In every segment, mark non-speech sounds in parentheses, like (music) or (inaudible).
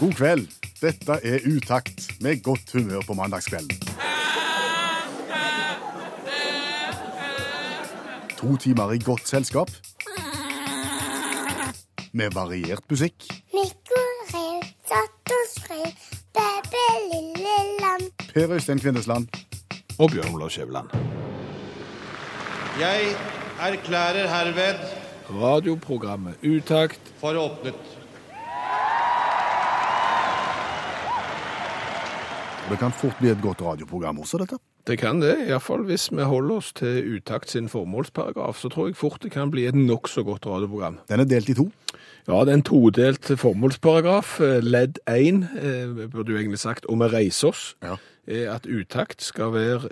God kveld. Dette er Utakt med godt humør på mandagskvelden. To timer i godt selskap. Med variert musikk. Nikoré satt og skrev Bæbæ lille lam. Per Øystein Kvindesland. Og Bjørn Olav Skjæveland. Jeg erklærer herved Radioprogrammet Utakt for åpnet. Det kan fort bli et godt radioprogram også, dette. Det kan det, iallfall hvis vi holder oss til Utakt sin formålsparagraf. Så tror jeg fort det kan bli et nokså godt radioprogram. Den er delt i to. Ja, det er en todelt formålsparagraf. Ledd 1, eh, burde du egentlig sagt, og vi reiser oss, Ja. er at utakt skal være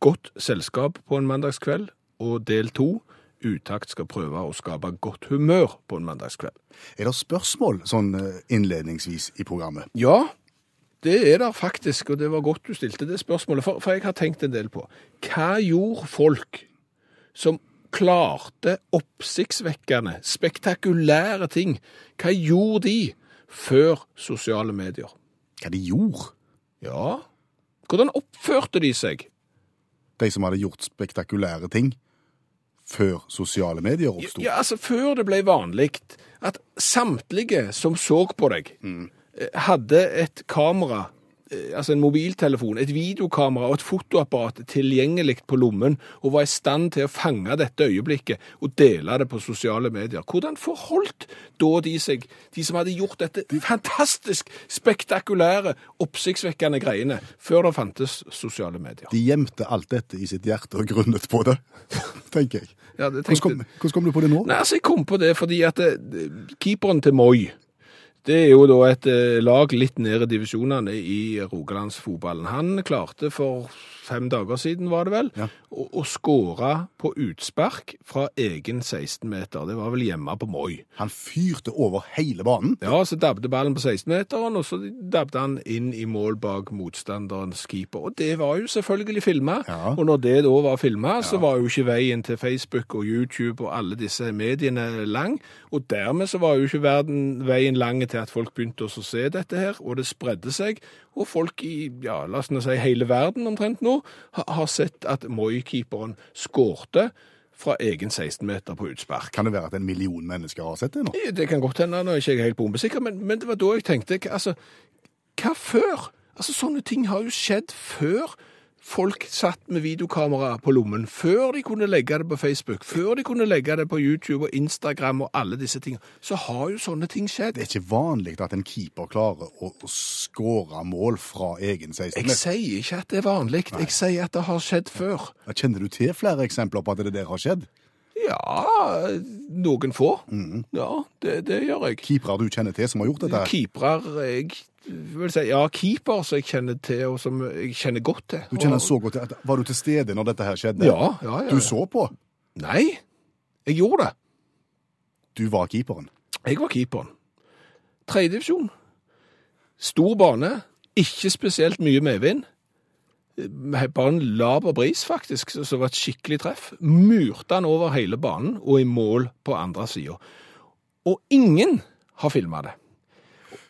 godt selskap på en mandagskveld, og del 2, utakt skal prøve å skape godt humør på en mandagskveld. Er det spørsmål sånn eh, innledningsvis i programmet? Ja, det er det faktisk, og det var godt du stilte det spørsmålet, for, for jeg har tenkt en del på. Hva gjorde folk som klarte oppsiktsvekkende, spektakulære ting? Hva gjorde de før sosiale medier? Hva de gjorde? Ja, hvordan oppførte de seg? De som hadde gjort spektakulære ting før sosiale medier oppsto. Ja, altså Før det ble vanlig at samtlige som så på deg, eh, hadde et kamera, eh, altså en mobiltelefon, et videokamera og et fotoapparat tilgjengelig på lommen, og var i stand til å fange dette øyeblikket og dele det på sosiale medier. Hvordan forholdt da de seg, de som hadde gjort dette fantastisk spektakulære, oppsiktsvekkende greiene, før det fantes sosiale medier? De gjemte alt dette i sitt hjerte og grunnet på det, (laughs) tenker jeg. Ja, det Hvordan kom, hvordan kom du på det nå? Nei, altså jeg kom på det fordi at det, keeperen til Moi, det er jo da et eh, lag litt nede i divisjonene i Rogalandsfotballen. Han klarte for fem dager siden, var det vel, Ja. å, å skåre på utspark fra egen 16-meter. Det var vel hjemme på Moi. Han fyrte over hele banen. Ja, så dabbet ballen på 16-meteren, og så dabbet han inn i mål bak motstanderens keeper. Og det var jo selvfølgelig filma. Ja. Og når det da var filma, så var jo ikke veien til Facebook og YouTube og alle disse mediene lang. Og dermed så var jo ikke verden veien lang til at folk begynte å se dette her, og det spredde seg. Og folk i ja, la oss si hele verden omtrent nå har sett at Moi-keeperen skårte fra egen 16-meter på utspark. Kan det være at en million mennesker har sett det nå? Det kan godt hende, nå er ikke jeg helt bombesikker, men, men det var da jeg tenkte, altså, hva før? Altså, sånne ting har jo skjedd før folk satt med videokamera på lommen, før de kunne legge det på Facebook, før de kunne legge det på YouTube og Instagram og alle disse tingene. Så har jo sånne ting skjedd. Det er ikke vanlig at en keeper klarer å, skåre mål fra egen 16 Jeg sier ikke at det er vanlig, jeg sier at det har skjedd før. Kjenner du til flere eksempler på at det der har skjedd? Ja, noen få. Ja, det, det gjør jeg. Keepere du kjenner til som har gjort dette? Keepere jeg vil si, ja, keeper som jeg kjenner til, og som jeg kjenner godt til. Du kjenner så godt til at Var du til stede når dette her skjedde? Ja, ja, ja. Du så på? Nei, jeg gjorde det. Du var keeperen. Jeg var keeperen. Tredjedivisjon. Stor bane, ikke spesielt mye medvind. Eh, Bare en laber bris, faktisk, så var et skikkelig treff. Murte han over hele banen og i mål på andre sida. Og ingen har filma det.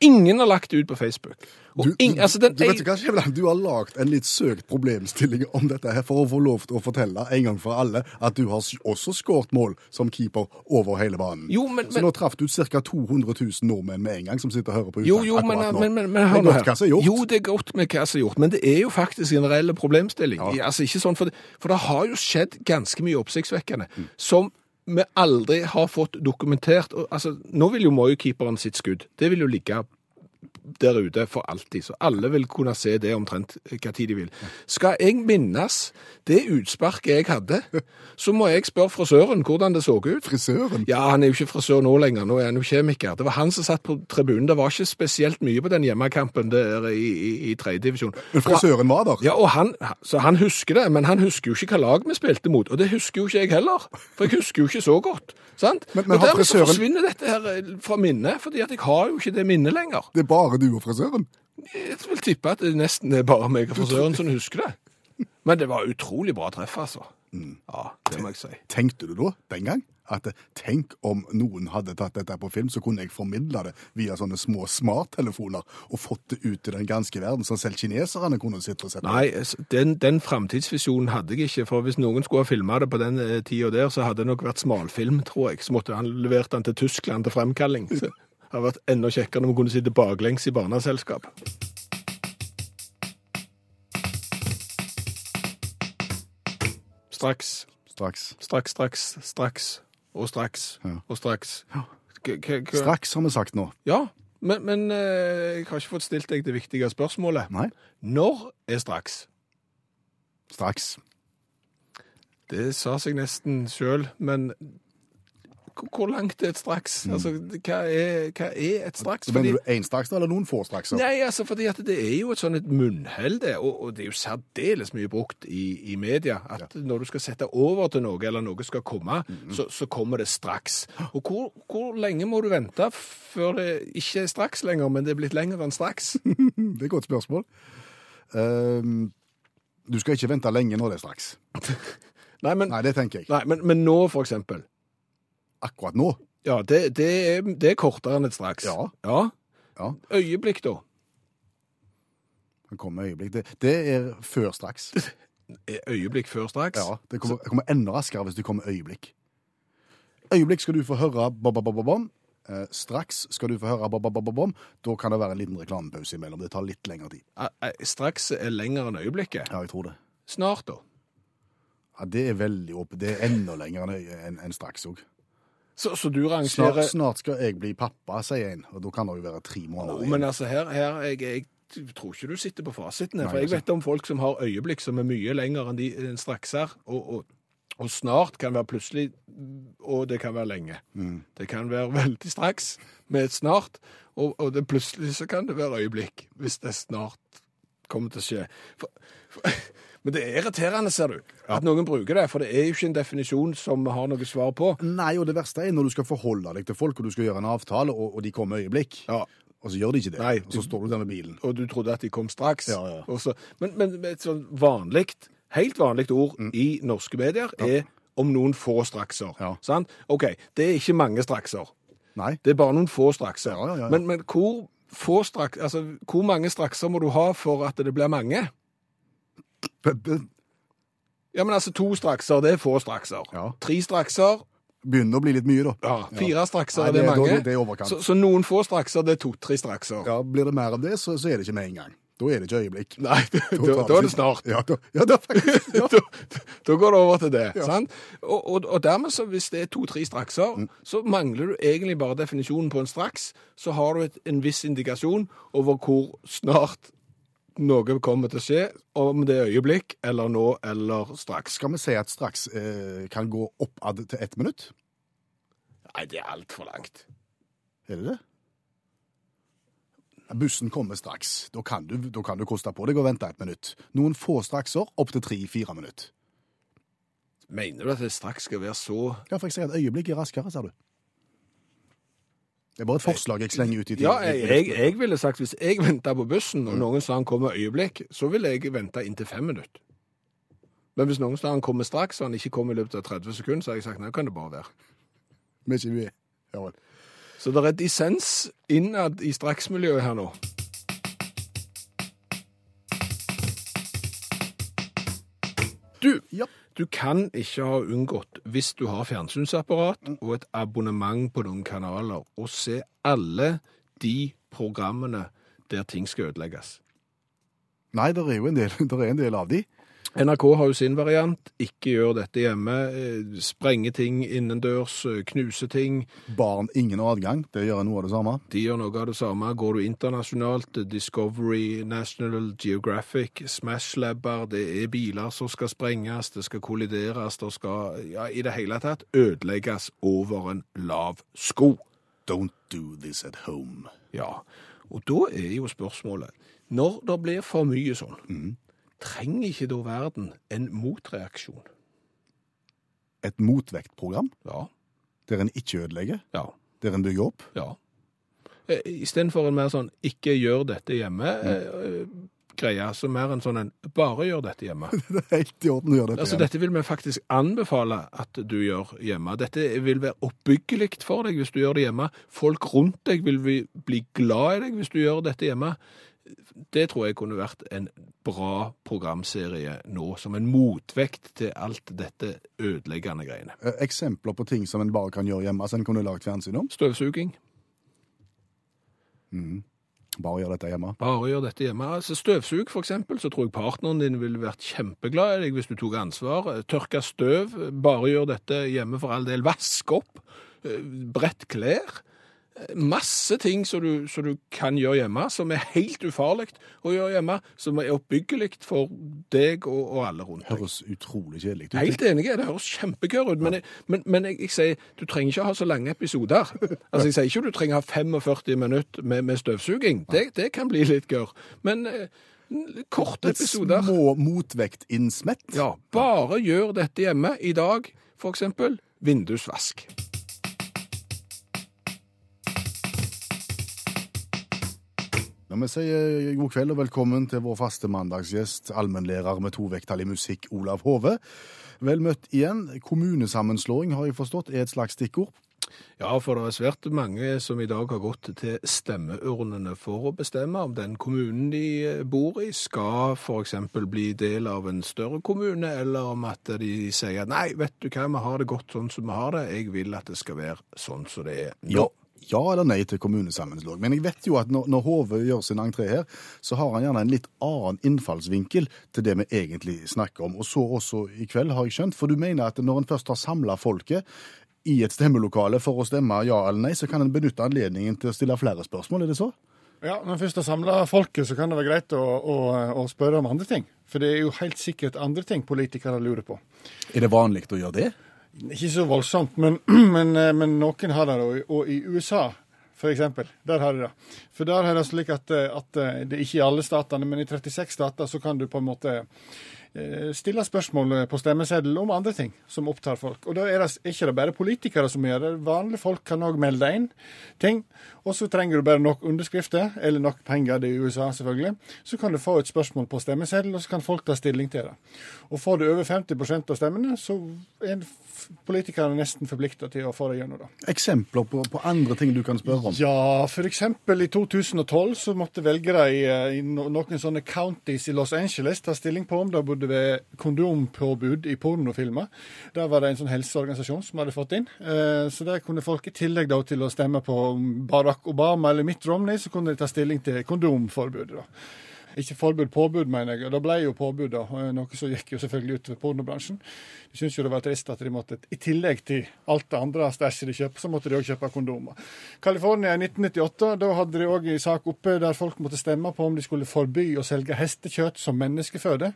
Ingen har lagt det ut på Facebook. Du, ing, altså, den, du vet hva, Skjæveland? Du har lagd en litt søkt problemstilling om dette her for å få lov til å fortelle en gang for alle at du har også skåret mål som keeper over hele banen. Jo, men- Så men- nå traff du ca. 200 000 nordmenn med en gang som sitter og hører på Jo, jo, men, men, men, men det hør nå her. er. Jo, det er godt med hva som er gjort, men det er jo faktisk en reell problemstilling. Ja. Altså ikke sånn, for, det, for det har jo skjedd ganske mye oppsiktsvekkende, Mm. som vi aldri har fått dokumentert. Altså, nå vil jo Moyo-keeperen sitt skudd, det vil jo ligge der ute for alltid, så alle vil kunne se det omtrent hva tid de vil. Skal jeg minnes det utsparket jeg hadde, (laughs) så må jeg spørre frisøren hvordan det så ut. Frisøren? Ja, han er jo ikke frisør nå lenger, nå er han jo kjemiker. Det var han som satt på tribunen. Det var ikke spesielt mye på den hjemmekampen der i, i, i tredjedivisjon. Men frisøren var der? Ja, og han, så han husker det, men han husker jo ikke hva lag vi spilte mot, og det husker jo ikke jeg heller, for jeg husker jo ikke så godt, sant? Men- men og dermed så frisøren- forsvinner dette her eh, fra minnet, fordi at jeg har jo ikke det minnet lenger. Det er bare du og frisøren? Jeg vil tippe at det nesten er bare meg og frisøren som husker det. Men det var utrolig bra treff, altså. Mm. Ja, det må jeg si. Tenkte du da, den gang, at tenk om noen hadde tatt dette på film, så kunne jeg formidla det via sånne små smarttelefoner og fått det ut i den ganske verden, så selv kineserne kunne sitte og sett Nei, den, den framtidsvisjonen hadde jeg ikke, for hvis noen skulle ha filma det på den eh, tida der, så hadde det nok vært smalfilm, tror jeg. Så måtte han levert den til Tyskland til fremkalling. Så det hadde vært enda kjekkere når vi kunne sitte baklengs i barneselskap. Straks, straks. straks, straks, straks og straks Ja. og straks. K- Straks, har vi sagt nå. Ja, men, men eh, jeg har ikke fått stilt deg det viktige spørsmålet. Nei, Når er straks? straks. Det sa seg nesten sjøl, men hvor- langt er et straks? Altså, hva er, hva er et straks? Mener du én straks, eller noen få straks? Nei, altså, fordi at det er jo et sånn et munnhell, det, og, og det er jo særdeles mye brukt i, i media, at når du skal sette over til noe, eller noe skal komme, så, så kommer det straks. Og hvor, hvor lenge må du vente før det ikke er straks lenger, men det er blitt lenger enn straks? (laughs) Det er et godt spørsmål. Um, du skal ikke vente lenge når det er straks. (laughs) Nei, men, Nei, det tenker jeg. nei, men, men nå, for eksempel. Akkurat nå. Ja, det, det, er, det er kortere enn et straks. Ja. ja. Ja, Øyeblikk, da. det kommer øyeblikk. Det, det er før straks. (laughs) Øyeblikk før straks? Ja, det kommer, det kommer enda raskere hvis det kommer øyeblikk. Øyeblikk skal du få høre ba-ba-ba-bom. Eh, straks skal du få høre ba-ba-ba-bom. Da kan det være en liten reklamepause imellom. Det tar litt lengre tid. Eh, eh, Straks er lenger enn øyeblikket. Ja, jeg tror det. Snart, da. Ja, Det er veldig åpent. Det er enda lenger enn enn enn straks òg. Så, så du Snart, rangerer snart skal jeg bli pappa, sier en. Og da kan det jo være tre måneder igjen. Men altså, her, her jeg, jeg tror ikke du sitter på fasiten. her, For jeg vet om folk som har øyeblikk som er mye lenger enn de en straks her. Og, og, og snart kan være plutselig, og det kan være lenge. Mm. Det kan være veldig straks med et snart, og, og det plutselig så kan det være øyeblikk, hvis det snart kommer til å skje. For, for, men det er irriterende, ser du, at noen bruker det, for det er jo ikke en definisjon som vi har noe svar på. Nei, og det verste er når du skal forholde deg til folk, og du skal gjøre en avtale, og, og de kommer øyeblikk. Ja. Og så gjør de ikke det. Nei, og så står du der med bilen. og du trodde at de kom straks. Ja, ja. Og så- men, men et sånn vanlig, helt vanlig ord Mm. i norske medier er om noen få strakser. Ja. Sant? OK, det er ikke mange strakser. Nei. Det er bare noen få strakser. Ja, ja, ja. Men, men hvor, få straks, altså, hvor mange strakser må du ha for at det blir mange? Det, det Ja, men altså, to strakser, det er få strakser. Ja. Tre strakser, begynner å bli litt mye, da. ja. Fire strakser, Nei, det, det er- mange. det er overkant. Så, så noen få strakser, det er to-tre strakser. Ja, Blir det mer av det, så, så er det ikke med en gang. Da er det ikke øyeblikk. Nei, (laughs) da, tar da er det snart. Ja, da, ja, da faktisk. (laughs) Ja. da, da går det over til det. Ja. Sant? Og, og, og dermed, så hvis det er to-tre strakser, Mm. så mangler du egentlig bare definisjonen på en straks. Så har du et, en viss indikasjon over hvor snart noe kommer til å skje, om det er øyeblikk, eller nå, eller straks. Skal vi si at straks eh, kan gå oppad til ett minutt? Nei, det er altfor langt. Er det det? Bussen kommer straks. Da kan du, da kan du koste på deg å vente et minutt. Noen få strakser, opp til tre-fire minutter. Mener du at det straks skal være så Ja, for jeg sier at øyeblikk er raskere, ser du. Det er bare et forslag jeg slenger ut i tiden. Ja, jeg, jeg, jeg ville sagt hvis jeg venta på bussen, og noen sa han kommer øyeblikk, så ville jeg vente inntil fem minutter. Men hvis noen sa han kommer straks, og han ikke kommer i løpet av 30 sekunder, så har jeg sagt nei, kan det bare være. Er ikke vi, vel. Så det er dissens innad i straksmiljøet her nå. Du, Ja. Du kan ikke ha unngått, hvis du har fjernsynsapparat og et abonnement på noen kanaler, å se alle de programmene der ting skal ødelegges. Nei, det er jo en del, (laughs) er en del av de. NRK har jo sin variant. Ikke gjør dette hjemme. eh, Sprenge ting innendørs, eh, knuse ting. Barn ingen adgang. Det gjør noe av det samme. De gjør noe av det samme. Går du internasjonalt, Discovery, National Geographic, Smash-labber, det er biler som skal sprenges, det skal kollideres, det skal ja, i det hele tatt ødelegges over en lav sko. Don't do this at home. Ja, og da er jo spørsmålet, når det blir for mye sånn, trenger ikke da verden en motreaksjon? Et motvektprogram Ja, der en ikke ødelegger, ja. der en bygger opp. Ja. Eh, Istedenfor en mer sånn 'ikke gjør dette hjemme'-greie, greie så mer en sånn en bare gjør dette hjemme. (laughs) Det er helt i orden å gjøre dette. Altså, hjemme. dette vil vi faktisk anbefale at du gjør hjemme. Dette vil være oppbyggelig for deg hvis du gjør det hjemme. Folk rundt deg vil bli glad i deg hvis du gjør dette hjemme. Det tror jeg kunne vært en bra programserie nå, som en motvekt til alt dette ødeleggende greiene. Eh, Eksempler på ting som en bare kan gjøre hjemme, som en kunne lagd fjernsyn om. Støvsuging. Bare gjør dette hjemme. Bare gjør dette hjemme. Altså, støvsug, for eksempel, så tror jeg partneren din ville vært kjempeglad i deg hvis du tok ansvar. Tørke støv, bare gjør dette hjemme for all del. Vask opp, eh, brett klær. Masse ting som du, som du kan gjøre hjemme, som er helt ufarlig å gjøre hjemme, som er oppbyggelig for deg og, og alle rundt deg. Høres utrolig kjedelig ut. Helt enig, det høres kjempegøy ut, men, jeg, men, men jeg, jeg sier du trenger ikke ha så lange episoder. Altså, Jeg sier ikke du trenger ha 45 minutter med, med støvsuging. Det, det kan bli litt gørr. Men eh, korte Litt episoder. små motvektinnsmett. Ja, bare gjør dette hjemme. I dag, for eksempel, vindusvask. Når vi sier god kveld og velkommen til vår faste mandagsgjest, allmennlærer med to vekttall i musikk, Olav Hove. Vel møtt igjen. Kommunesammenslåing, har jeg forstått, er et slags stikkord. Ja, for det er svært mange som i dag har gått til stemmeurnene for å bestemme om den kommunen de eh, bor i skal eksempel bli del av en større kommune, eller om at de sier nei, vet du hva, vi har det godt sånn som vi har det, jeg vil at det skal være sånn som det er nå. Ja. Ja eller nei til kommunesammenslåing. Men jeg vet jo at når, når Hove gjør sin entré her, så har han gjerne en litt annen innfallsvinkel til det vi egentlig snakker om. Og så også i kveld, har jeg skjønt. For du mener at når en først har samla folket i et stemmelokale for å stemme ja eller nei, så kan en benytte anledningen til å stille flere spørsmål, er det så? Ja, Når en først har samla folket, så kan det være greit å, å, å spørre om andre ting. For det er jo helt sikkert andre ting politikere lurer på. Er det vanlig å gjøre det? Ikke så voldsomt, men, (clears throat) men, eh, men noen har det. Og, og i USA, eksempel, der har de det. For der er det slik at, eh, at eh, det ikke i alle statene, men i 36 stater så kan du på en måte stille spørsmål på stemmeseddelen om andre ting som opptar folk. Og da er det ikke det bare politikere som gjør det. Vanlige folk kan òg melde inn ting. Og så trenger du bare nok underskrifter, eller nok penger, det er i USA selvfølgelig. Så kan du få et spørsmål på stemmeseddelen, og så kan folk ta stilling til det. Og får du over 50% av stemmene, så er politikerne nesten forplikta til å få det gjennom. da. Eksempler på, på andre ting du kan spørre om? Ja, f.eks. i 2012 så måtte velgere i, eh, i noen sånne counties i Los Angeles ta stilling på om det burde være kondompåbud i pornofilmer. Der var det en sånn helseorganisasjon som hadde fått inn. Eh, Så der kunne folk i tillegg da til å stemme på Barack Obama eller Mitt Romney, så kunne de ta stilling til kondomforbudet. da. Ikke forbud, påbud, mener jeg. Og Det ble jo påbud, da. Noe som gikk jo selvfølgelig utover pornobransjen. De syntes jo det var trist at de måtte, i tillegg til alt det andre stæsjet de kjøper, så måtte de òg kjøpe kondomer. California i 1998, da hadde de òg en sak oppe der folk måtte stemme på om de skulle forby å selge hestekjøtt som menneskeføde.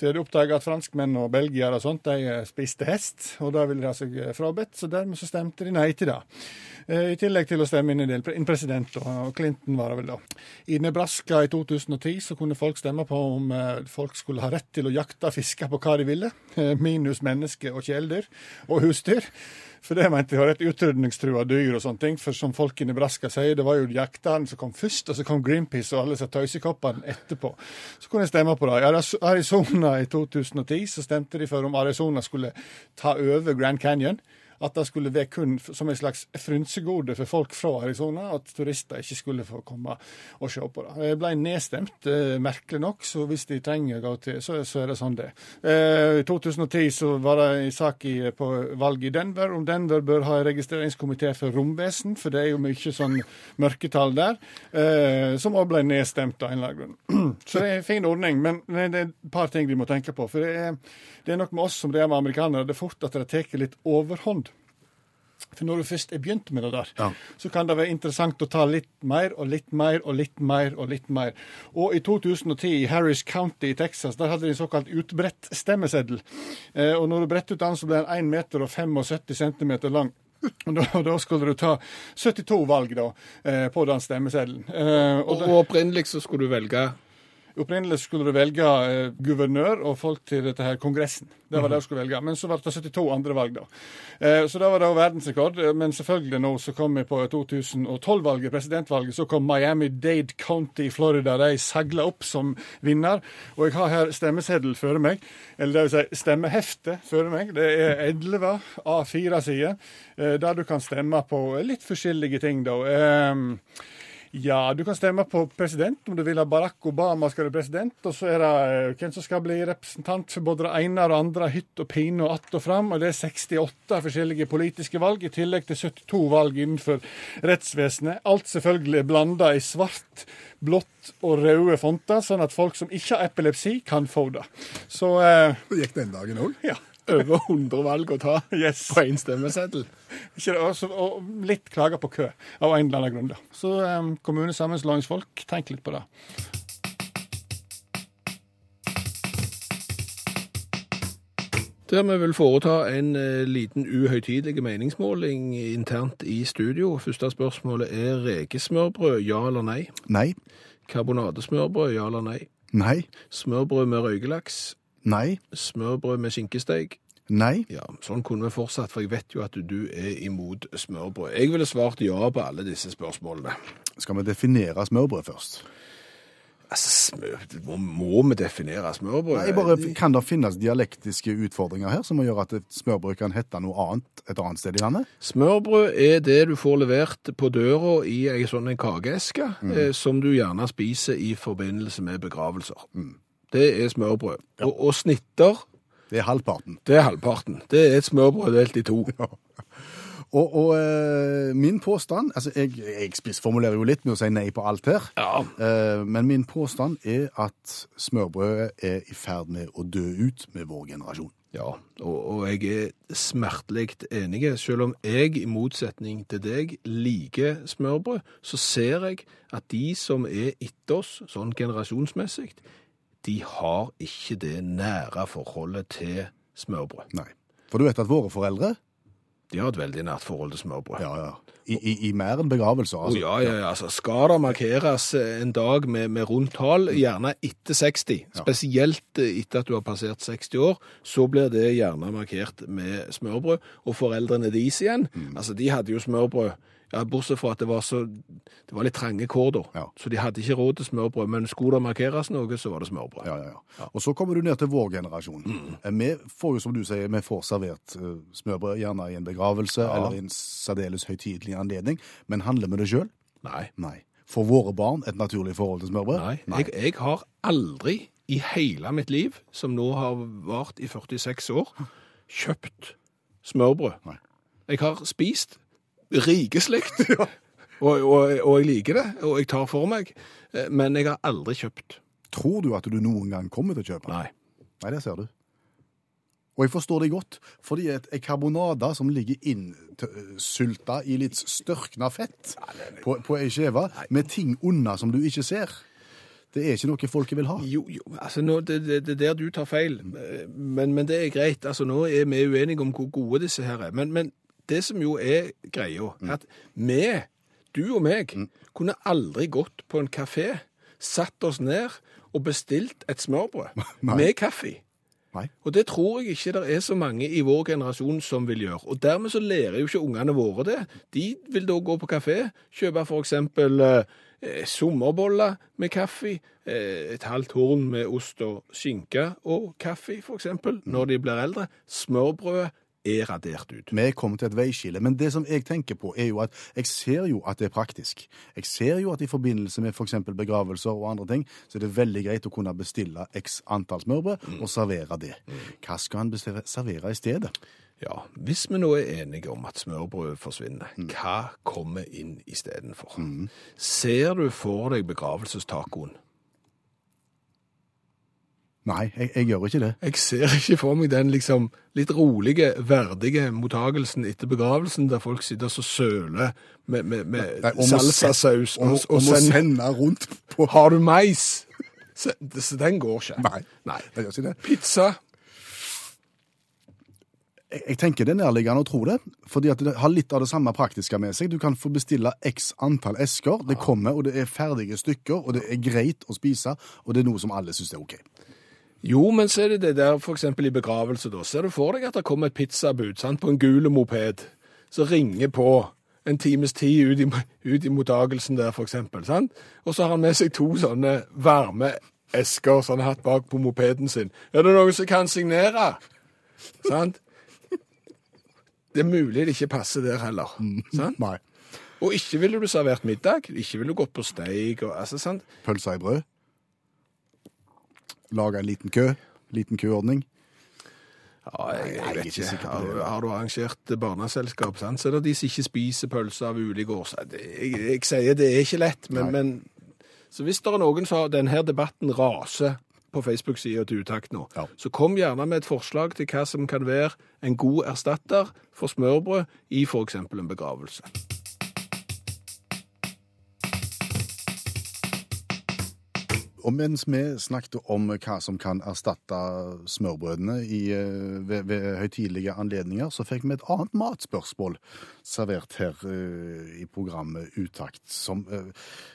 De hadde oppdaga at franskmenn og belgiere og sånt, de eh, spiste hest, og da ville de ha seg eh, frabedt, så dermed så stemte de nei til det. Eh, I tillegg til å stemme inn en del en president, og Clinton var det vel da. I Nebraska i 2010 så kunne folk stemme på om eh, folk skulle ha rett til å jakte og fiske på hva de ville, (laughs) eh, minus menneske og kjæledyr og husdyr. For det mente de var et utrydningstrua dyr og sånne ting. For som folk i Nebraska sier, det var jo jaktene som kom først, og så kom Greenpeace og alle disse tøysekoppene etterpå. Så kunne jeg stemme på det. I Arizona i 2010 så stemte de for om Arizona skulle ta over Grand Canyon. At det skulle være kun som et slags frynsegode for folk fra Arizona, at turister ikke skulle få komme og se på det. Jeg ble nedstemt, eh, merkelig nok, så hvis de trenger å gå til, så, så er det sånn det. Eh, I 2010 så var det en sak i, på valget i Denver om Denver bør ha en registreringskomité for romvesen, for det er jo mye sånn mørketall der, eh, som òg ble nedstemt av en eller annen grunn. (clears throat) Så det er en fin ordning, men det er et par ting vi må tenke på. For det er, det er nok med oss som det er med amerikanere, det er fort at det tar litt overhånd. For når du først er begynt med det der, Ja. så kan det være interessant å ta litt mer og litt mer og litt mer og litt mer. Og i 2010 i Harris County i Texas, der hadde de en såkalt utbredt stemmeseddel. Eh, og når du bretter ut den, så blir den 1 meter og 75 cm lang. Og da, da skulle du ta 72 valg da, eh, på den stemmeseddelen. Eh, og Og, og opprinnelig så skulle du velge Opprinnelig skulle du velge eh, guvernør og folk til dette her kongressen. Det var det du skulle velge. Men så ble det 72 andre valg, da. Eh, så da var det jo verdensrekord. Eh, Men selvfølgelig nå så kom vi på 2012-valget, presidentvalget, så kom Miami-Dade County i Florida. De sagla opp som vinner. Og jeg har her stemmeseddel før meg, eller det vil si stemmehefte før meg. Det er 11 A4-sider, eh, der du kan stemme på litt forskjellige ting, da. Ja, du kan stemme på president om du vil ha Barack Obama skal være president. Og så er det eh, hvem som skal bli representant for både det ene og det andre, hytt og pine og att og fram. Og det er 68 forskjellige politiske valg, i tillegg til 72 valg innenfor rettsvesenet. Alt selvfølgelig blanda i svart, blått og røde fonter, sånn at folk som ikke har epilepsi, kan få det. Så eh, Det gikk den dagen òg. ja. Over 100 valg å ta Yes. på én stemmeseddel. Også, og litt klager på kø, av en eller annen grunn. da. Så um, kommunesammenslåingsfolk, tenk litt på det. Der vi vil foreta en eh, liten uhøytidelig meningsmåling internt i studio. Første spørsmålet er rekesmørbrød, ja eller nei? Nei. Karbonadesmørbrød, ja eller nei? Nei. Smørbrød med røykelaks? Nei. Smørbrød med skinkesteik? Nei. Ja, sånn kunne vi fortsatt, for jeg vet jo at du er imot smørbrød. Jeg ville svart ja på alle disse spørsmålene. Skal vi definere smørbrød først? Altså, smør, må, må vi definere smørbrød? Nei, bare, kan det finnes dialektiske utfordringer her som gjør at et smørbrød kan hete noe annet et annet sted i landet? Smørbrød er det du får levert på døra i ei sånn en mm. eh, som du gjerne spiser i forbindelse med begravelser. Det er smørbrød. Og, og snitter, Det er halvparten. det er halvparten. Det er et smørbrød delt i to. (laughs) Og, og eh, min påstand Altså, jeg, jeg spissformulerer jo litt med å si nei på alt her. Ja. Eh, men min påstand er at smørbrødet er i ferd med å dø ut med vår generasjon. Ja, og, og jeg er smertelig enig. Selv om jeg, i motsetning til deg, liker smørbrød, så ser jeg at de som er etter oss, sånn generasjonsmessig, de har ikke det nære forholdet til smørbrød. Nei. For du vet at våre foreldre De har et veldig nært forhold til smørbrød. Ja, ja. I, i, i mer enn begravelser. altså. Altså. ja, ja, ja, altså Skal det markeres en dag med, med rundt tall, gjerne etter 60, spesielt etter at du har passert 60 år, så blir det gjerne markert med smørbrød. Og foreldrene deres igjen, altså de hadde jo smørbrød, ja, bortsett fra at det var, så, det var litt trange kår da, Ja. så de hadde ikke råd til smørbrød, men skulle det markeres noe, så var det smørbrød. Ja, ja, ja. Og så kommer du ned til vår generasjon. Mm. Vi får jo, som du sier, vi får servert eh, smørbrød gjerne i en begravelse eller i en særdeles høytidelig anledning. Men handler vi det sjøl? Nei. Nei. Får våre barn et naturlig forhold til smørbrød? Nei, Jeg, jeg har aldri i hele mitt liv, som nå har vart i 46 år, (laughs) kjøpt smørbrød. Nei. Jeg har spist rikeslikt, (laughs) og, og, og jeg liker det, og jeg tar for meg, eh, men jeg har aldri kjøpt. Tror du at du noen gang kommer til å kjøpe? Nei. Nei, det ser du. Og jeg forstår det godt, fordi et karbonade som ligger innsylta i litt størkna fett på, på ei skive, med ting unna som du ikke ser, det er ikke noe folket vil ha. Jo, jo, altså nå, det, er der du tar feil, Eh, men, men det er greit. Altså nå er vi uenige om hvor gode disse her er. Men, men det som jo er greia, er at vi, du og meg, kunne aldri gått på en kafé, satt oss ned og bestilt et smørbrød (laughs) med kaffe. Nei. Og det tror jeg ikke det er så mange i vår generasjon som vil gjøre. Og dermed så lærer jo ikke ungene våre det. De vil da gå på kafé, kjøpe for eksempel eh, sommerboller med kaffe, eh, et halvt horn med ost og skinke og kaffe for eksempel, når de blir eldre. Smørbrødet er radert ut. Vi er kommet til et veiskille, men det som jeg tenker på er jo at jeg ser jo at det er praktisk. Jeg ser jo at i forbindelse med f.eks. begravelser og andre ting, så er det veldig greit å kunne bestille x antall smørbrød og servere det. Hva skal bestille, servere i stedet? Ja, hvis vi nå er enige om at smørbrød forsvinner, hva kommer inn istedenfor? Ser du for deg begravelsestacoen? Nei, jeg, jeg gjør ikke det. Jeg ser ikke for meg den liksom litt rolige, verdige mottagelsen etter begravelsen, der folk sitter og søler med, med, med Nei, om salsasaus Og, og, og, og send, sende rundt på Har du mais? Så, så den går ikke. Nei, Nei. jeg gjør ikke det. Pizza. Jeg, jeg tenker det er nærliggende å tro det, fordi at det har litt av det samme praktiske med seg. Du kan få bestille x antall esker, det kommer, og det er ferdige stykker, og det er greit å spise, og det er noe som alle syns er OK. Jo, men så er det det der eksempel i begravelse da. Ser du for deg at det kommer et pizzabud sant, på en gul moped, som ringer på en times tid ut i, ut i mottagelsen der, sant? Og så har han med seg to sånne varme esker som han har hatt bak på mopeden sin. Er det noen som kan signere? Sant? Det er mulig det ikke passer der heller. Sant? Nei. Og ikke ville du servert middag, ikke ville du gått på steik, og altså, sant? Pølser i brød. Lage en liten kø. Liten køordning. Ja, jeg, jeg jeg vet ikke ikke. Har, har du arrangert barneselskap, sant? så er det de som ikke spiser pølser av ulike årsaker. Jeg, jeg sier det er ikke lett, men, men Så hvis det er noen som denne debatten raser på Facebook-sida til Utakt nå, Ja. så kom gjerne med et forslag til hva som kan være en god erstatter for smørbrød i f.eks. en begravelse. Og mens vi snakket om hva som kan erstatte smørbrødene i, eh, ved, ved høytidelige anledninger, så fikk vi et annet matspørsmål servert her uh, i programmet Utakt. Som uh,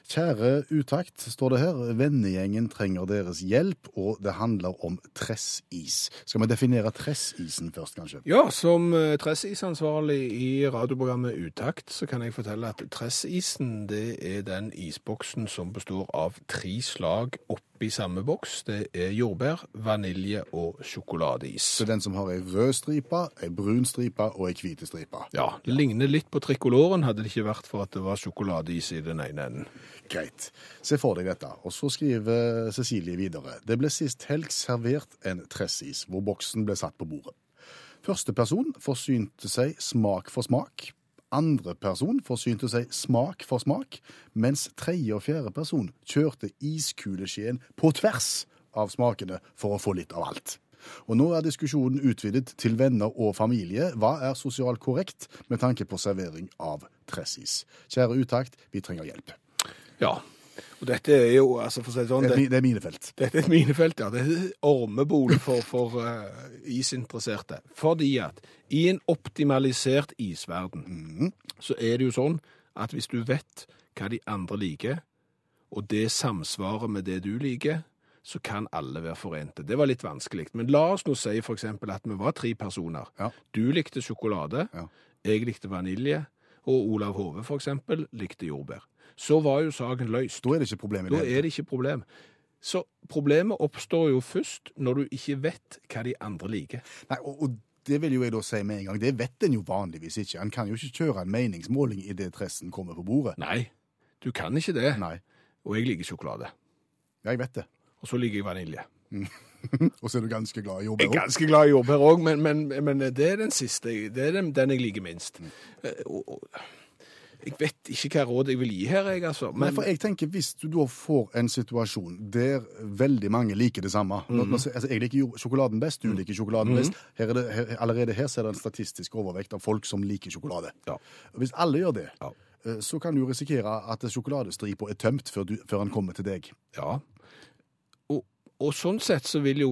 Kjære Utakt, står det her, vennegjengen trenger deres hjelp, og det handler om tressis. Skal vi definere tressisen først, kanskje? Ja, som tressisansvarlig i radioprogrammet Utakt, så kan jeg fortelle at tressisen det er den isboksen som består av tre slag oppi samme boks. Det er jordbær, vanilje og sjokoladeis. Så den som har ei rød stripe, ei brun stripe og ei hvite stripe. Ja, det ligner litt på trikoloren, hadde det ikke vært for at det var sjokoladeis i den ene enden. Greit. Se for deg dette. Og så skriver Cecilie videre. Det ble sist helg servert en tressis, hvor boksen ble satt på bordet. Første person forsynte seg smak for smak. Andre person forsynte seg smak for smak, mens tredje og fjerde person kjørte iskuleskjeen på tvers av smakene for å få litt av alt. Og nå er diskusjonen utvidet til venner og familie. Hva er sosialt korrekt med tanke på servering av tressis? Kjære utakt, vi trenger hjelp. Ja, og dette er jo, altså for å si det sånn, Det det, er minefelt. Dette er et minefelt, ja. Det er ormebol for, for uh, isinteresserte. Fordi at i en optimalisert isverden, så er det jo sånn at hvis du vet hva de andre liker, og det samsvarer med det du liker, så kan alle være forente. Det var litt vanskelig. Men la oss nå si eksempel at vi var tre personer. Ja. Du likte sjokolade, Ja. jeg likte vanilje, og Olav Hove eksempel likte jordbær. Så var jo saken løst. Da er det ikke problem i Da er det ikke problem. Så problemet oppstår jo først når du ikke vet hva de andre liker. Nei, og, og det vil jo jeg da si med en gang. Det vet en jo vanligvis ikke. En kan jo ikke kjøre en meningsmåling idet dressen kommer på bordet. Nei, du kan ikke det. Nei. Og jeg liker sjokolade. Ja, jeg vet det. Og så liker jeg vanilje. (laughs) Og så er du ganske glad i Jeg jordbær òg. ganske glad i jordbær òg, men, men, men det er den siste. Det er den, den jeg liker minst. Eh, Og, og, jeg vet ikke hva råd jeg vil gi her, jeg, altså. Nei, Men for jeg tenker Hvis du da får en situasjon der veldig mange liker det samme nå, nå, altså, Jeg liker jo sjokoladen best, du liker sjokoladen best. Her er det, her, allerede her ser er det en statistisk overvekt av folk som liker sjokolade. Ja. Hvis alle gjør det, Ja. eh, så kan du risikere at sjokoladestripa er tømt før, du, før han kommer til deg. Ja. Og, og sånn sett så vil jo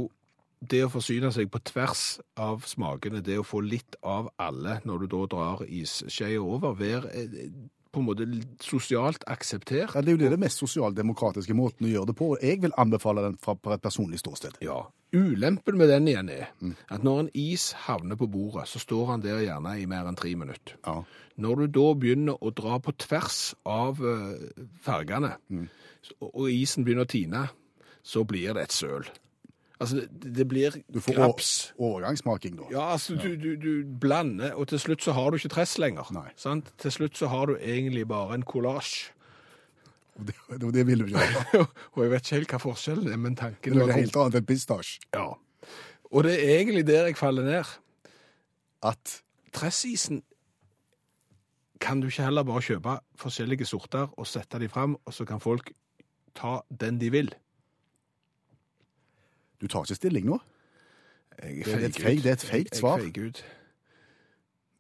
det å forsyne seg på tvers av smakene, det å få litt av alle når du da drar isskeia over, være eh, på en måte sosialt akseptert. Ja, det er jo det, det mest sosialdemokratiske måten å gjøre det på. Jeg vil anbefale den fra, et personlig ståsted. Ja. Ulempen med den igjen er at når en is havner på bordet, så står han der gjerne i mer enn tre minutter. Ja. Når du da begynner å dra på tvers av eh, fargene, og og isen begynner å tine, så blir det et søl. Altså, det, blir Du får graps. overgangsmaking, da. Ja, altså, du, du, du blander, og til slutt så har du ikke tress lenger. Nei. Sant? Til slutt så har du egentlig bare en kollasj. Og Det, det, det vil du ikke ha. (laughs) og jeg vet ikke helt hva forskjellen er, men tanken Det er noe helt annet enn pistasje. Ja. Og det er egentlig der jeg faller ned. At Tressisen kan du ikke heller bare kjøpe forskjellige sorter og sette de fram, og så kan folk ta den de vil. Du tar ikke stilling nå. Jeg Det er et feig- feigt svar. Jeg feiger ut.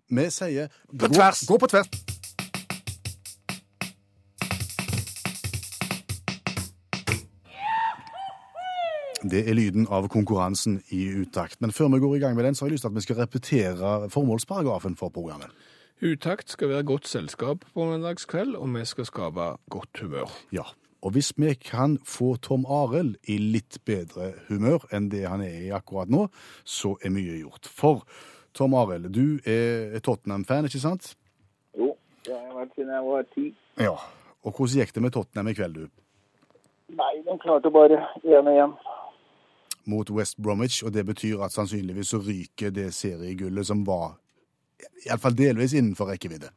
Vi sier På tvers. Gå på tvers. Det er lyden av konkurransen i utakt. Men før vi går i gang med den, så har jeg lyst til at vi skal repetere formålsparagrafen for programmet. Utakt skal være godt selskap på mandagskveld, og vi skal skape godt humør. Ja, og hvis vi kan få Tom Arild i litt bedre humør enn det han er i akkurat nå, så er mye gjort. For Tom Arild, du er Tottenham-fan, ikke sant? Jo, det har jeg vært siden jeg var ti. Ja. Og hvordan gikk det med Tottenham i kveld, du? Nei, de klarte bare 1-1. Mot West Bromwich, og det betyr at sannsynligvis så ryker det seriegullet som var iallfall delvis innenfor rekkevidde.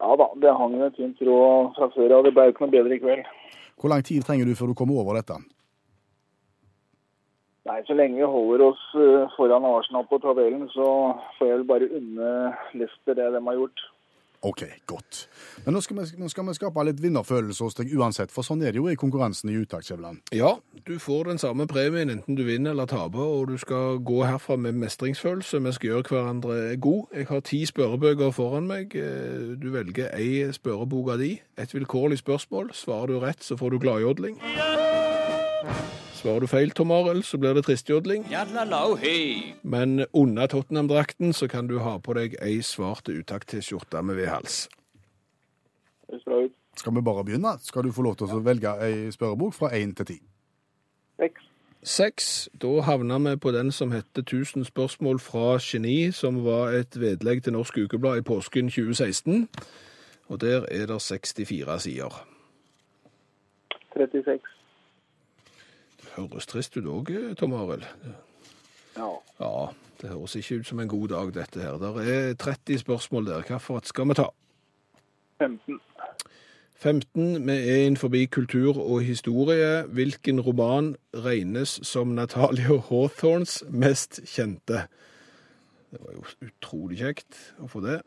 Ja da, det hang en tynn tråd fra før av. Det ble ikke noe bedre i kveld. Hvor lang tid trenger du før du kommer over dette? Nei, så lenge vi holder oss eh, foran Arsenal på tabellen, så får jeg vel bare unne Leicester det de har gjort. OK, godt. Men nå skal vi, skal vi skape litt vinnerfølelse hos deg uansett, for sånn er det jo i konkurransen i Uttaksjevland. Ja, du får den samme premien enten du vinner eller taper, og du skal gå herfra med mestringsfølelse. Vi skal gjøre hverandre god. Jeg har ti spørrebøker foran meg. Eh, Du velger ei spørrebok av de. Et vilkårlig spørsmål. Svarer du rett, så får du gladjodling. Svarer du feil, Tom Arild, så blir det tristjodling. Men under Tottenham-drakten så kan du ha på deg ei svart utakt til skjorte med V-hals. Det ser bra ut. Skal vi bare begynne? Skal du få lov til å velge ei spørrebok fra én til ti? Seks. Seks. Da havna vi på den som heter 1000 spørsmål fra geni, som var et vedlegg til Norsk Ukeblad i påsken 2016. Og der er det 64 sider. 36. Høres trist ut òg, Tom Arild. Ja. Ja, det høres ikke ut som en god dag, dette her. Det er 30 spørsmål der. Hvilket skal vi ta? 15. 15. Vi er innenfor kultur og historie. Hvilken roman regnes som Natalia Hawthorns mest kjente? Det var jo utrolig kjekt å få det.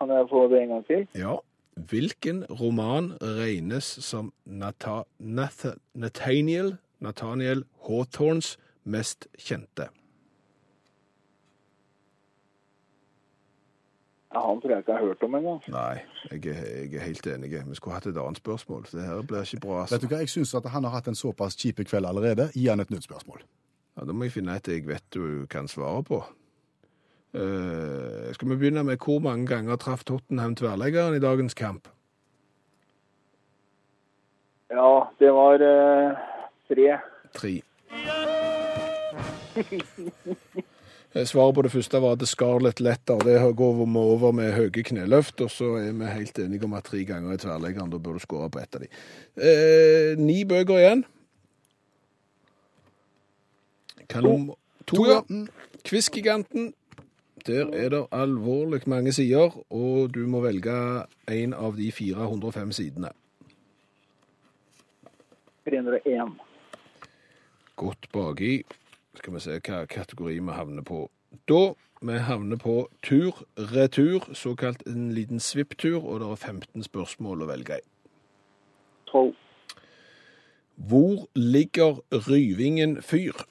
Kan jeg få det en gang til? Ja. Hvilken roman regnes som Nata Nath Nathaniel, Nathaniel Hawthorns mest kjente? Ja, han tror jeg ikke jeg har hørt om engang. Nei, jeg er, jeg er helt enig. Vi skulle hatt et annet spørsmål. Det her blir ikke bra. Vet Altså. du hva, Jeg syns at han har hatt en såpass kjip kveld allerede. Gi han et nytt spørsmål. Ja, da må jeg finne et jeg vet du kan svare på. Uh, skal vi begynne med hvor mange ganger traff Tottenham tverrleggeren i dagens kamp? Ja, det var eh, tre. Tre. Eh, Svaret på det første var The Scarlet Letter. Det går vi over med høye kneløft, og så er vi helt enige om at tre ganger er tverrleggeren. Da bør du skåre på ett av de. Eh, ni bøker igjen. Kanon... To, ja. Quiz-giganten. Der er det alvorlig mange sider, og du må velge en av de 405 sidene. 301. Godt baki. Skal vi se hva kategori vi havner på. Da vi havner på tur-retur, såkalt en liten svipptur, og det er 15 spørsmål å velge i. 12. Hvor ligger Ryvingen fyr?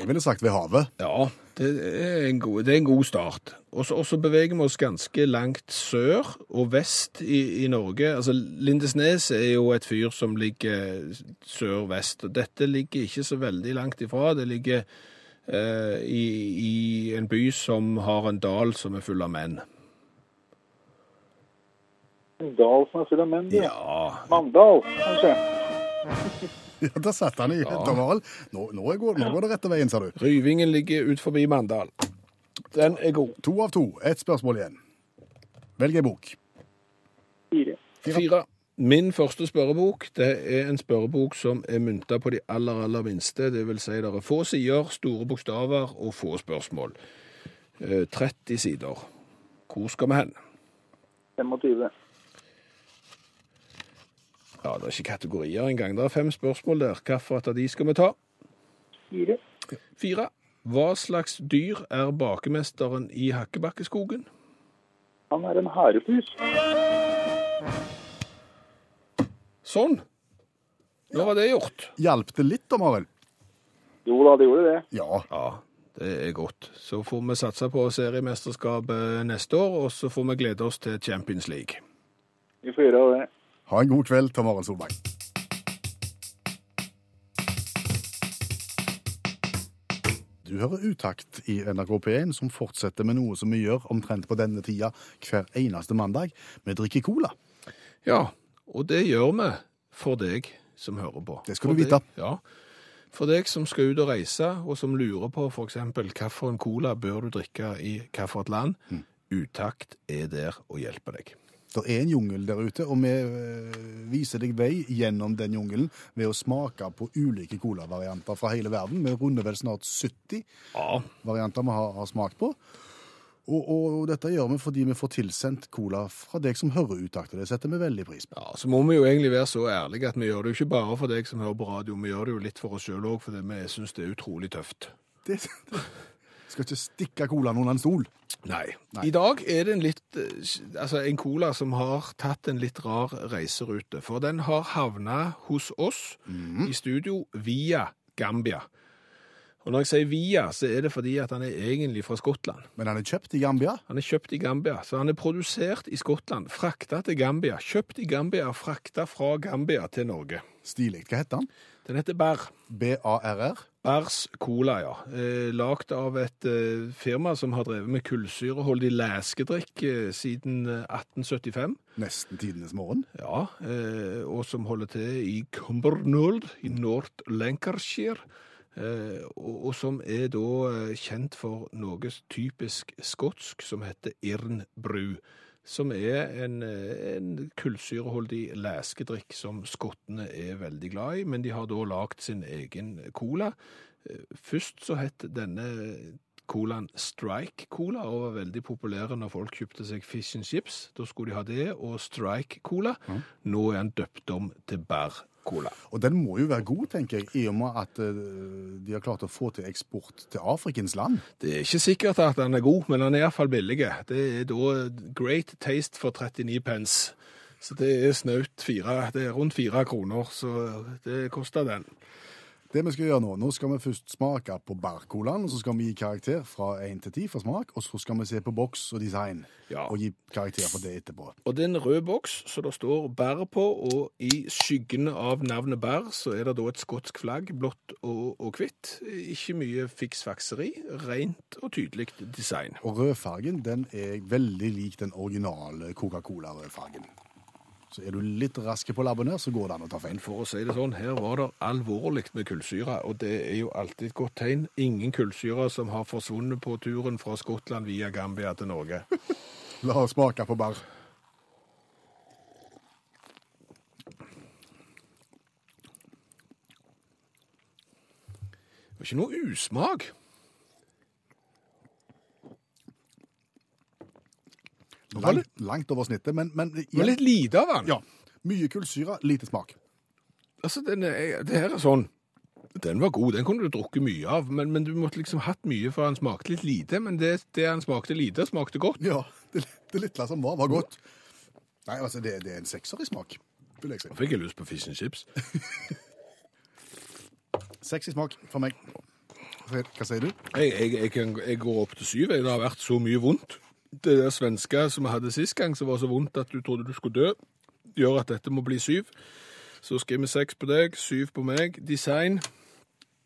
Jeg ville sagt ved havet. Ja, det er en god, det er en god start. Og så beveger vi oss ganske langt sør og vest i, i Norge. Altså, Lindesnes er jo et fyr som ligger sør-vest. og Dette ligger ikke så veldig langt ifra. Det ligger eh, i, i en by som har en dal som er full av menn. En dal som er full av menn. Ja, Mandal, kanskje. (laughs) Ja, Der satte han i ja. Nå, nå, går, nå går det rette veien, sa du. Ryvingen ligger ut forbi Mandal. Den er god. To av to. Ett spørsmål igjen. Velg ei bok. Fire. Fire. Min første spørrebok det er en spørrebok som er mynta på de aller, aller minste. Det vil si det er få sider, store bokstaver og få spørsmål. Eh, 30 sider. Hvor skal vi hen? 25. Ja, Det er ikke kategorier engang. Det er fem spørsmål der. Hvilket av de skal vi ta? Fire. Fire. Hva slags dyr er bakemesteren i Hakkebakkeskogen? Han er en harepus. Sånn. Nå var det gjort. Hjalp det litt, da, Arild? Jo da, det gjorde det. Ja. Ja, Det er godt. Så får vi satse på seriemesterskapet neste år, og så får vi glede oss til Champions League. Vi får gjøre det. Ha en god kveld, Tom Arild Solberg. Du hører Utakt i NRK P1, som fortsetter med noe som vi gjør omtrent på denne tida hver eneste mandag. Vi drikker cola. Ja, og det gjør vi for deg som hører på. Det skal For du vite. Deg, ja. For deg som skal ut og reise, og som lurer på f.eks. hvilken cola bør du drikke i hvilket land, Mm. Utakt er der og hjelper deg. Det er en jungel der ute, og vi eh, viser deg vei gjennom den jungelen ved å smake på ulike colavarianter fra hele verden. Vi runder vel snart 70 Ja, varianter vi har, har smakt på. Og, og, og dette gjør vi fordi vi får tilsendt cola fra deg som hører utakter. det setter vi veldig pris på. Ja, så må vi jo egentlig være så ærlige at vi gjør det jo ikke bare for deg som hører på radio, vi gjør det jo litt for oss sjøl òg, fordi vi syns det er utrolig tøft. Det, det skal ikke stikke colaen under en stol. Nei. Nei. I dag er det en litt eh, Altså en cola som har tatt en litt rar reiserute. For den har havna hos oss i studio via Gambia. Og når jeg sier via, så er det fordi at han er egentlig fra Skottland. Men han er kjøpt i Gambia. Han er kjøpt i Gambia, så han er produsert i Skottland, frakta til Gambia, kjøpt i Gambia frakta fra Gambia til Norge. Stilig. Hva heter han? Den heter Bær. B-A-R-R. Bærs Cola, ja. Eh, lagd av et eh, firma som har drevet med kullsyreholdig leskedrikk eh, siden eh, 1875. Nesten tidenes morgen. Ja, eh, og som holder til i Cumbernauld i North Lancashire. Eh, og, og som er da eh, kjent for noe typisk skotsk som heter Irnbru. Som er en, eh, en kullsyreholdig læskedrikk som skottene er veldig glad i, men de har da lagd sin egen cola. Eh, Først så het denne colaen Strike Cola, og var veldig populære når folk kjøpte seg fish and chips. Da skulle de ha det, og Strike Cola. Nå er den døpt om til Bær Cola. Og den må jo være god, tenker jeg, i og med at eh, de har klart å få til eksport til Afrikens land. Det er ikke sikkert at den er god, men den er iallfall billig. Det er da Great Taste for 39 pence. Så det er snaut fire, det er rundt fire kroner, så det koster den. Det vi skal gjøre nå, nå skal vi først smake på barcolaen, og så skal vi gi karakter fra 1 til 10 for smak, og så skal vi se på boks og design, Ja. og gi karakter for det etterpå. Og det er en rød boks, så det står bær på, og i skyggen av navnet bær så er det da et skotsk flagg, blått og, og hvitt. Ikke mye fiksfakseri, rent og tydelig design. Og rødfargen, den er veldig lik den originale Coca-Cola-rødfargen. Så er du litt raske på labben her, så går det an å ta feil. For å si det sånn, her var det alvorlig med kullsyre, og det er jo alltid et godt tegn. Ingen kullsyre som har forsvunnet på turen fra Skottland via Gambia til Norge. (laughs) La oss smake på bar Det var ikke noe usmak. Var litt... langt over snittet, men, men Det var litt lite av den. Ja. Mye kullsyre, lite smak. Altså, den er, det her er sånn Den var god, den kunne du drukket mye av, men, men du måtte liksom hatt mye for han smakte litt lite. Men det, det han smakte lite, smakte godt. Ja, det, det lille som var, var godt. Nei, altså, det, det er en sekser i smak, vil jeg si. Nå fikk jeg lyst på fish and chips. (laughs) Seks i smak for meg. Hva sier du? Jeg, jeg, jeg, kan, jeg går opp til syv. Det har vært så mye vondt. Det der svenske som vi hadde sist gang, som var så vondt at du trodde du skulle dø, gjør at dette må bli syv. Så skriver vi seks på deg, syv på meg. Design.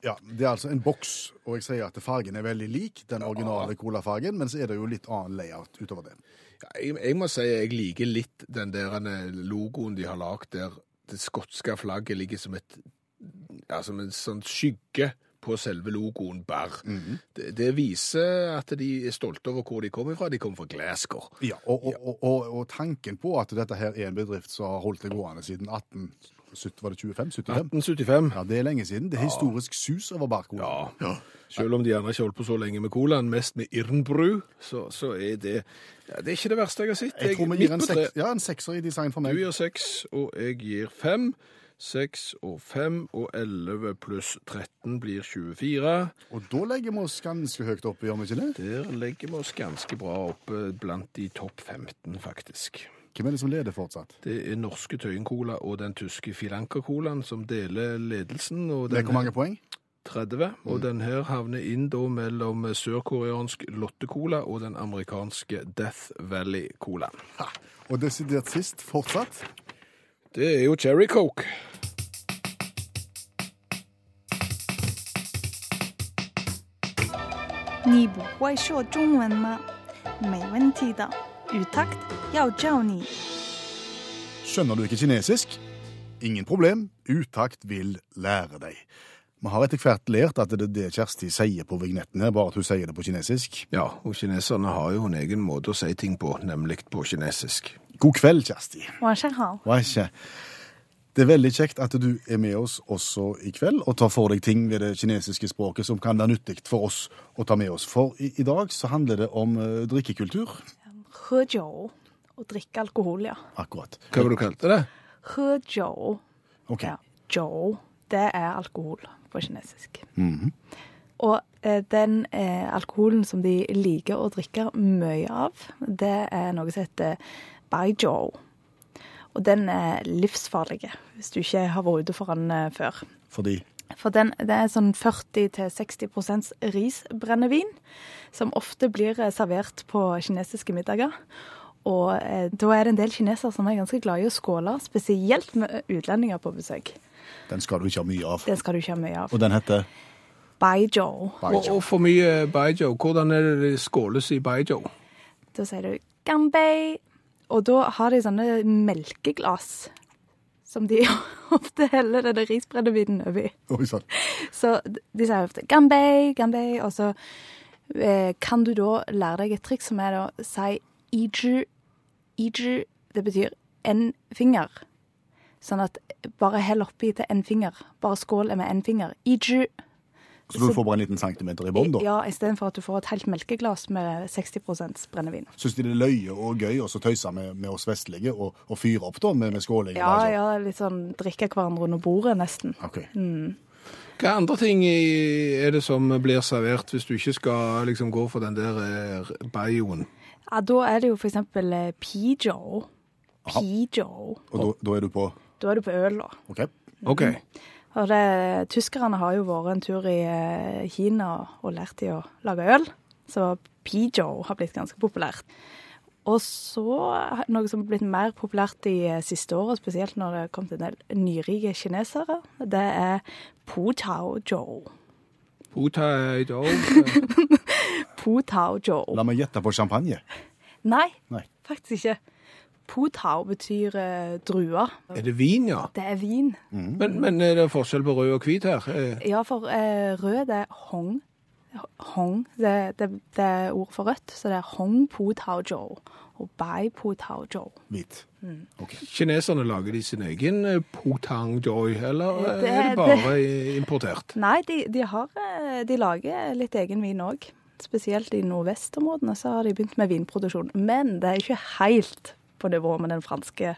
Ja, Det er altså en boks, og jeg sier at fargen er veldig lik den originale colafargen, men så er det jo litt annen layout utover det. Ja, jeg, jeg må si jeg liker litt den der logoen de har lagd der det skotske flagget ligger som et ja, som en sånn skygge på selve logoen Bær. det, det viser at de er stolte over hvor de kommer fra. De kommer fra Glasgow. Ja, og, og, og, og, tanken på at dette her er en bedrift som har holdt det gående siden 1870, var det 25? 75? 1875. Ja, det er lenge siden. Det er historisk sus over barcola. Ja. Selv om de gjerne ikke holdt på så lenge med colaen, mest med Irnbru, så, så er det ja, Det er ikke det verste jeg har sett. Jeg tror vi gir en, seks, ja, en sekser i design for meg. Du gir seks, og jeg gir fem. Seks og 5 og 11 pluss 13 blir 24. Og da legger vi oss ganske høyt oppe, gjør vi ikke det? Der legger vi oss ganske bra oppe blant de topp 15, faktisk. Hvem er det som leder fortsatt? Det er norske Tøyen Cola og den tyske Filanker Colaen som deler ledelsen. Og Det er hvor mange poeng? 30, og den her havner inn da mellom sørkoreansk Lotte-cola og den amerikanske Death Valley-cola. Ha. Og desidert sist, fortsatt. Det er jo Cherry Coke. 你不会说中文吗？没问题的，语 takt 要教你。 Skjønner du ikke kinesisk? Ingen problem, utakt vil lære deg. Vi har etter hvert lært at det er det Kjersti sier på vignetten her, bare at hun sier det på kinesisk. Ja, og kineserne har jo en egen måte å si ting på, nemlig på kinesisk. God kveld, Kjersti. 晚上好， Hva ikke? Det er veldig kjekt at du er med oss også i kveld og tar for deg ting ved det kinesiske språket som kan være nyttig for oss å ta med oss. For i, i dag så handler det om eh, drikkekultur. Hejiao. Å drikke alkohol, ja. Akkurat. Hva var det du kalte det? Hejiao. Ok. Ja. Jiao. Det er alkohol på kinesisk. Mhm. Og eh, den eh, alkoholen som de liker å drikke mye av, det er noe som heter baijiao. Og den er livsfarlig hvis du ikke har vært ute for den eh, før. Fordi For den, det er sånn 40-60% risbrennevin, som ofte blir eh, servert på kinesiske middager. Og eh, da er det en del kinesere som er ganske glad i å skåle, spesielt med utlendinger på besøk. den skal du ikke ha mye av. Den skal du ikke ha mye av. Og den heter Baijiu. Og, og for mye baijiu. Hvordan er det det skåles i baijiu? Da sier du ganbei. Og da har de sånne melkeglass som de (laughs) ofte heller denne risbrennevinen i. Oi sann. Så de sier ofte ganbei, ganbei, og så eh, kan du da lære deg et triks som er å si iju, iju, det betyr en finger. Sånn at bare hell oppi til en finger. Bare skål er med en finger. Iju. Så du får bare en liten centimeter i bånn, da? Ja, istedenfor at du får et helt melkeglass med 60% brennevin. Syns de det er løye og gøy å så tøyse med, med oss vestlige og, og fyre opp da med, med skåling? Ja, ja, litt sånn drikke hverandre under bordet, nesten. Ok. Hva andre ting er det som blir servert hvis du ikke skal liksom gå for den der bayoen? Ja, da er det jo eksempel eh, pijo. Pijo. Og da, da er du på Da er du på øl, da. OK? OK. Og det, tyskerne har jo vært en tur i eh, Kina og lært de å lage øl, så pijo har blitt ganske populært. Og så noe som har blitt mer populært de eh, siste årene, spesielt når det har kommet en del nyrike kinesere, det er putao-jo. Potato. (laughs) Putao-jo. La meg gjette på champagne. Nei, Nei. faktisk ikke. Putao betyr eh, druer. Er det vin, ja? Det er vin. Men, men er det forskjell på rød og hvit her? Eh, Ja, for eh, rød det er hong. Hong, det, det, det er ord for rødt, så det er hong pu tao og bai pu tao Hvit. Mm. OK. Kineserne lager de sin egen eh, potang joy, eller eh, Det- er det bare importert? (laughs) Nei, de, de, har, eh, de lager litt egen vin òg. Spesielt i nordvestområdene så har de begynt med vinproduksjon. Men det er ikke helt på nivå med den franske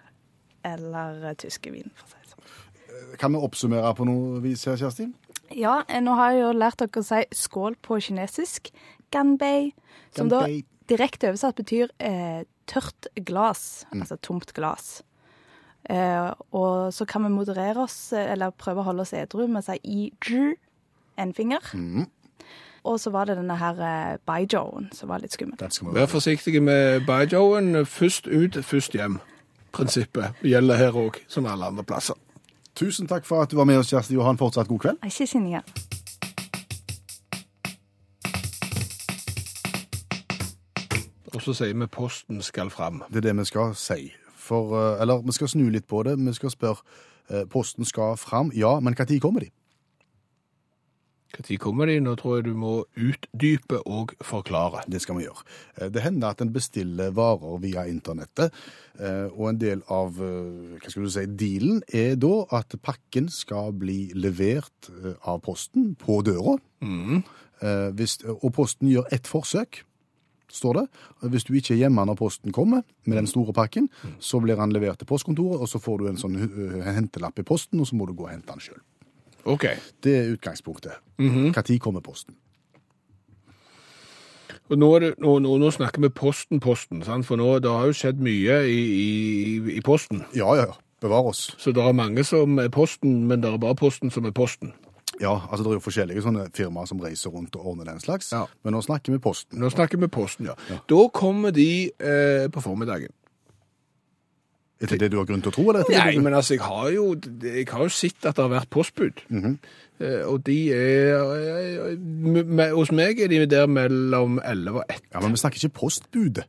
eller eh, tyske vinen, for å si det sånn. Kan vi oppsummere på noe vis her, Kjersti? Ja, eh, nå har jeg jo lært dere å si skål på kinesisk. Ganbei. Som Ganbei. da direkte oversatt betyr eh, tørt glass. Altså tomt glass. Eh, og så kan vi moderere oss, eh, eller prøve å holde oss edru med å si i zhu, en finger. Og så var det denne her eh, som var litt skummel. Den skal vi Vær forsiktige med Bajoen. Først ut, først hjem. Prinsippet gjelder her òg, som alle andre plasser. Tusen takk for at du var med oss, Kjersti, og ha en fortsatt god kveld. Ikke sinninger. Og så sier vi posten skal fram. Det er det vi skal si. For, eh, eller vi skal snu litt på det. Vi skal spørre eh, Posten skal fram, ja, men når kommer de? Når kommer de? Nå tror jeg du må utdype og forklare. Det skal vi gjøre. Eh, Det hender at en bestiller varer via internettet, eh, og en del av eh, hva skal du si, dealen er da at pakken skal bli levert av Posten på døra. Mm. Hvis, og Posten gjør ett forsøk, står det. Hvis du ikke er hjemme når Posten kommer med den store pakken, så blir han levert til postkontoret, og så får du en sånn hentelapp i posten, og så må du gå og hente den sjøl. OK. Det er utgangspunktet. Når kommer Posten? Og nå, nå, nå, nå snakker vi Posten, Posten, sant? for nå det har jo skjedd mye i, i, i Posten. Ja, ja, Bevare Bevar oss. Så det er mange som er Posten, men det er bare Posten som er Posten. Ja, altså det er jo forskjellige sånne firmaer som reiser rundt og ordner den slags. Ja. Men nå snakker vi Posten. Nå snakker vi Posten, ja. Da kommer de eh, på formiddagen. Etter det du har grunn til å tro? eller Nei, men altså, jeg har jo, jeg har jo sett at det har vært postbud. Eh, Og de er eh, Hos meg er de der mellom 11 og 1. Ja, men vi snakker ikke postbudet.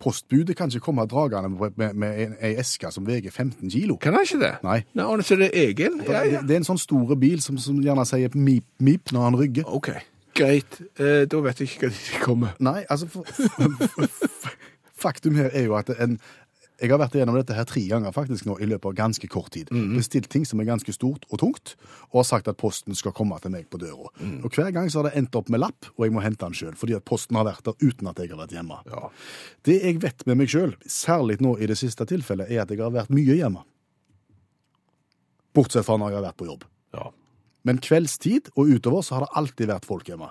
Postbudet kan ikke komme dragende med, med, med en, ei eske som veier 15 kilo. Kan han ikke det? Nei. Nei, og så er det egen? Ja, Det, ja. det er en sånn store bil som, som gjerne sier mip, mip når han rygger. OK, greit. Eh, da vet jeg ikke hva de kommer. Nei, altså for, Faktum her er jo at en jeg har vært igjennom dette her tre ganger faktisk nå i løpet av ganske kort tid. Bestilt ting som er ganske stort og tungt, og har sagt at posten skal komme til meg på døra. Og Hver gang så har det endt opp med lapp, og jeg må hente den sjøl, fordi at posten har vært der uten at jeg har vært hjemme. Ja. Det jeg vet med meg sjøl, særlig nå i det siste tilfellet, er at jeg har vært mye hjemme. Bortsett fra når jeg har vært på jobb. ja. Men kveldstid og utover så har det alltid vært folk hjemme.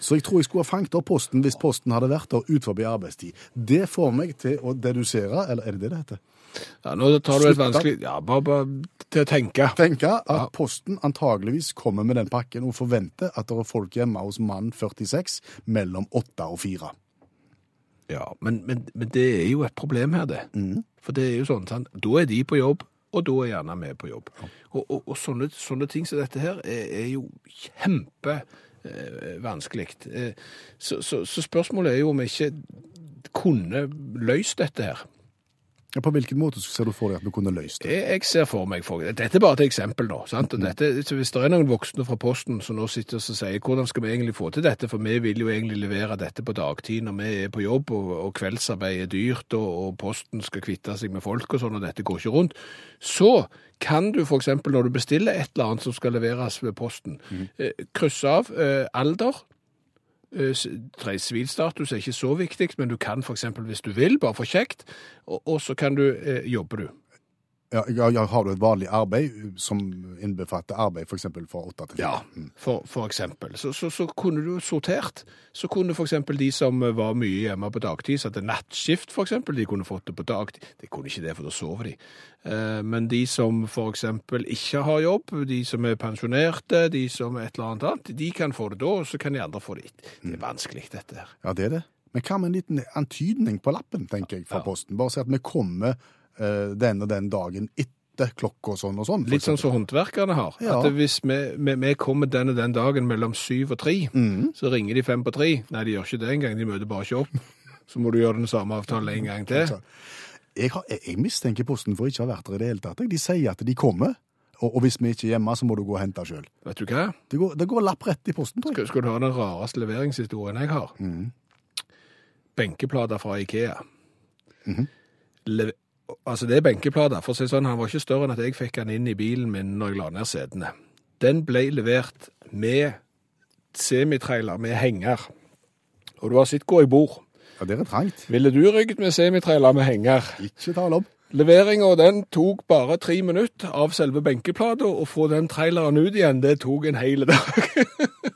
Så jeg tror jeg skulle ha fanget opp posten hvis posten hadde vært der utenfor arbeidstid. Det får meg til å dedusere, eller er det det det heter? ja nå tar du et vanskelig Ja, bare, bare til å tenke. Tenke at posten antageligvis kommer med den pakken og forventer at det er folk hjemme hos mann 46 mellom 8 og 4. Ja, men, men, men det er jo et problem her, det. For det er jo sånn, sant? da er de på jobb, og da er gjerne vi på jobb. Og, og, og sånne, sånne ting som dette her er, er jo kjempe vanskelig. Eh, så, så, så spørsmålet er jo om vi ikke kunne løst dette her. Ja, på hvilken måte ser du for deg at vi kunne løst det? Jeg, ser for meg for, Dette er bare et eksempel nå. sant? Og dette, så hvis det er noen voksne fra Posten som nå sitter og sier hvordan skal vi egentlig få til dette, for vi vil jo egentlig levere dette på dagtid når vi er på jobb, og, og kveldsarbeid er dyrt, og, og Posten skal kvitte seg med folk og sånn, og dette går ikke rundt, så kan du f.eks. når du bestiller et eller annet som skal leveres ved Posten, mm. krysse av eh, alder. Eh, s- tre- Sivilstatus er ikke så viktig, men du kan f.eks. hvis du vil, bare for kjekt, og, og så kan du eh, jobbe du. Ja, ja, ja, har du et vanlig arbeid som innbefatter arbeid f.eks. fra 8 til fire? Ja, for, for eksempel. Så, så, så kunne du sortert. Så kunne eksempel de som var mye hjemme på dagtid, hadde nattskift eksempel, de kunne fått det på dagtid. De kunne ikke det, for da sover de. Eh, Men de som eksempel ikke har jobb, de som er pensjonerte, de som et eller annet annet, de kan få det da, og så kan de andre få det. Det er vanskelig, dette her. Ja, det er det. Men hva med en liten antydning på lappen, tenker jeg, fra Posten? Bare si at vi kommer eh, den og den dagen etter klokka sånn og sånn. Litt sånn som håndverkerne har. Ja. At hvis vi, vi, vi kommer den og den dagen mellom syv og tre, så ringer de fem på tre. Nei, de gjør ikke det engang, de møter bare ikke opp. Så må du gjøre den samme avtalen en gang til. Jeg, har, jeg, mistenker Posten for ikke å ha vært der i det hele tatt. De sier at de kommer, og, og hvis vi ikke er hjemme, så må du gå og hente sjøl. Vet du hva? Det, går- det går lapp rett i posten, tror jeg. Skal, skal du høre den rareste leveringshistorien jeg har? Benkeplater fra Ikea. Le altså det er benkeplater. For å si sånn, han var ikke større enn at jeg fikk han inn i bilen min når jeg la ned setene. Den ble levert med semitrailer, med henger. Og du har sett hvor jeg bor. Ja, det er trangt. Ville du rygget med semitrailer med henger? Ikke tale om. Leveringa den tok bare tre minutter av selve benkeplata, og få den traileren ut igjen, det tok en hel dag. (laughs)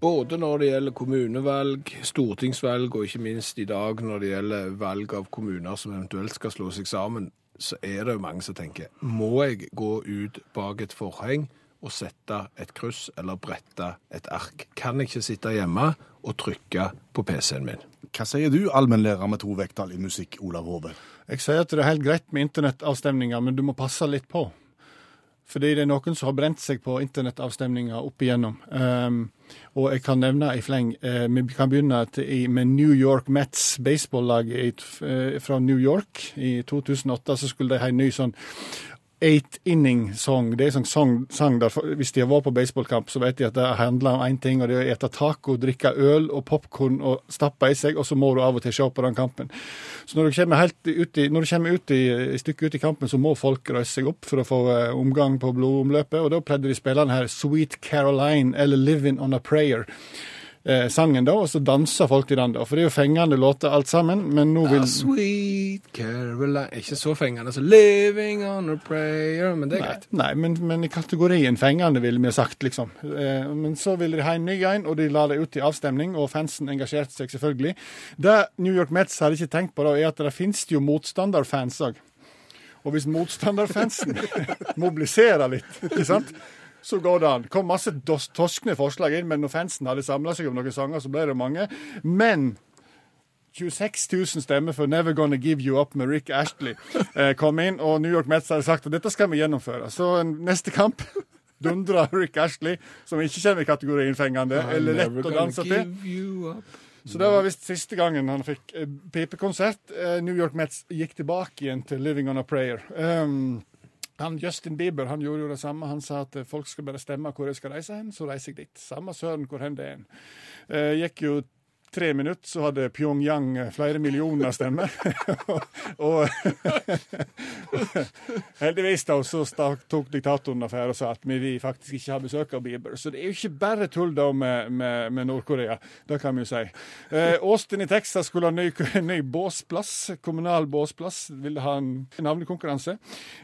Både når det gjelder kommunevalg, stortingsvalg og ikke minst i dag når det gjelder valg av kommuner som eventuelt skal slå seg sammen, så er det jo mange som tenker må jeg gå ut bak et forheng og sette et kryss eller brette et ark? Kan jeg ikke sitte hjemme og trykke på PC-en min? Hva sier du, allmennlærer med to vekttall i musikk, Olav Hove? Jeg sier at det er helt greit med internettavstemninger, men du må passe litt på. Fordi det er noen som har brent seg på internettavstemninger opp igjennom. Um, og jeg kan nevne i fleng uh, Vi kan begynne med New York Mets, baseball-laget eh, fra New York. I 2008 så skulle de ha en ny sånn eight inning song. Det er en sånn sang, der Hvis de har vært på baseballkamp, så vet de at det handler om én ting, og det er å ete taco, drikke øl og popkorn og stappe i seg, og så må du av og til se på den kampen. Så når du kommer, helt ut i, når du kommer ut i, et stykket ut i kampen, så må folk røyse seg opp for å få eh, omgang på blodomløpet, og da pleide de spillerne her Sweet Caroline eller Living on a Prayer. Eh, sangen da, og så danser folk til den da, for det er jo fengende låter alt sammen, men nå vil... Ah, sweet Caroline Ikke så fengende som 'Living on a prayer', men det er Nei, greit. nei men, men i kategorien fengende, ville vi ha sagt, liksom. Eh, men så ville de ha en ny en, og de la det ut til avstemning, og fansen engasjerte seg selvfølgelig. Det New York Mets hadde ikke tenkt på, da, er at det finnes jo motstanderfans òg. Og hvis motstanderfansen (laughs) mobiliserer litt, ikke sant? Så går det an. Det kom masse toskne forslag inn, men når fansen hadde samla seg om noen sanger, så ble det mange. Men 26 000 stemmer for 'Never Gonna Give You Up' med Rick Ashley (laughs) eh, kom inn, og New York Mets hadde sagt at dette skal vi gjennomføre. Så neste kamp (laughs) dundra Rick Ashley, som ikke kommer i kategorien fengende, eller lett å danse til. Så det var visst siste gangen han fikk eh, pipekonsert. Eh, New York Mets gikk tilbake igjen til 'Living On A Prayer'. Um, han, Justin Bieber han gjorde jo det samme. Han sa at eh, folk skal bare stemme hvor jeg skal reise hen, så reiser jeg dit. Samme søren hvor hen det er. Eh, gikk jo tre minutter, så hadde Pyongyang eh, flere millioner stemmer. (laughs) og heldigvis da, så tok diktatoren affære og sa at vi faktisk ikke har besøk av Bieber. Så det er jo ikke bare tull da med, med, med Nord-Korea. Det kan vi jo si. Eh, Austin i Texas skulle ha ny, (laughs) ny båsplass. Kommunal båsplass. Ville ha en navnekonkurranse.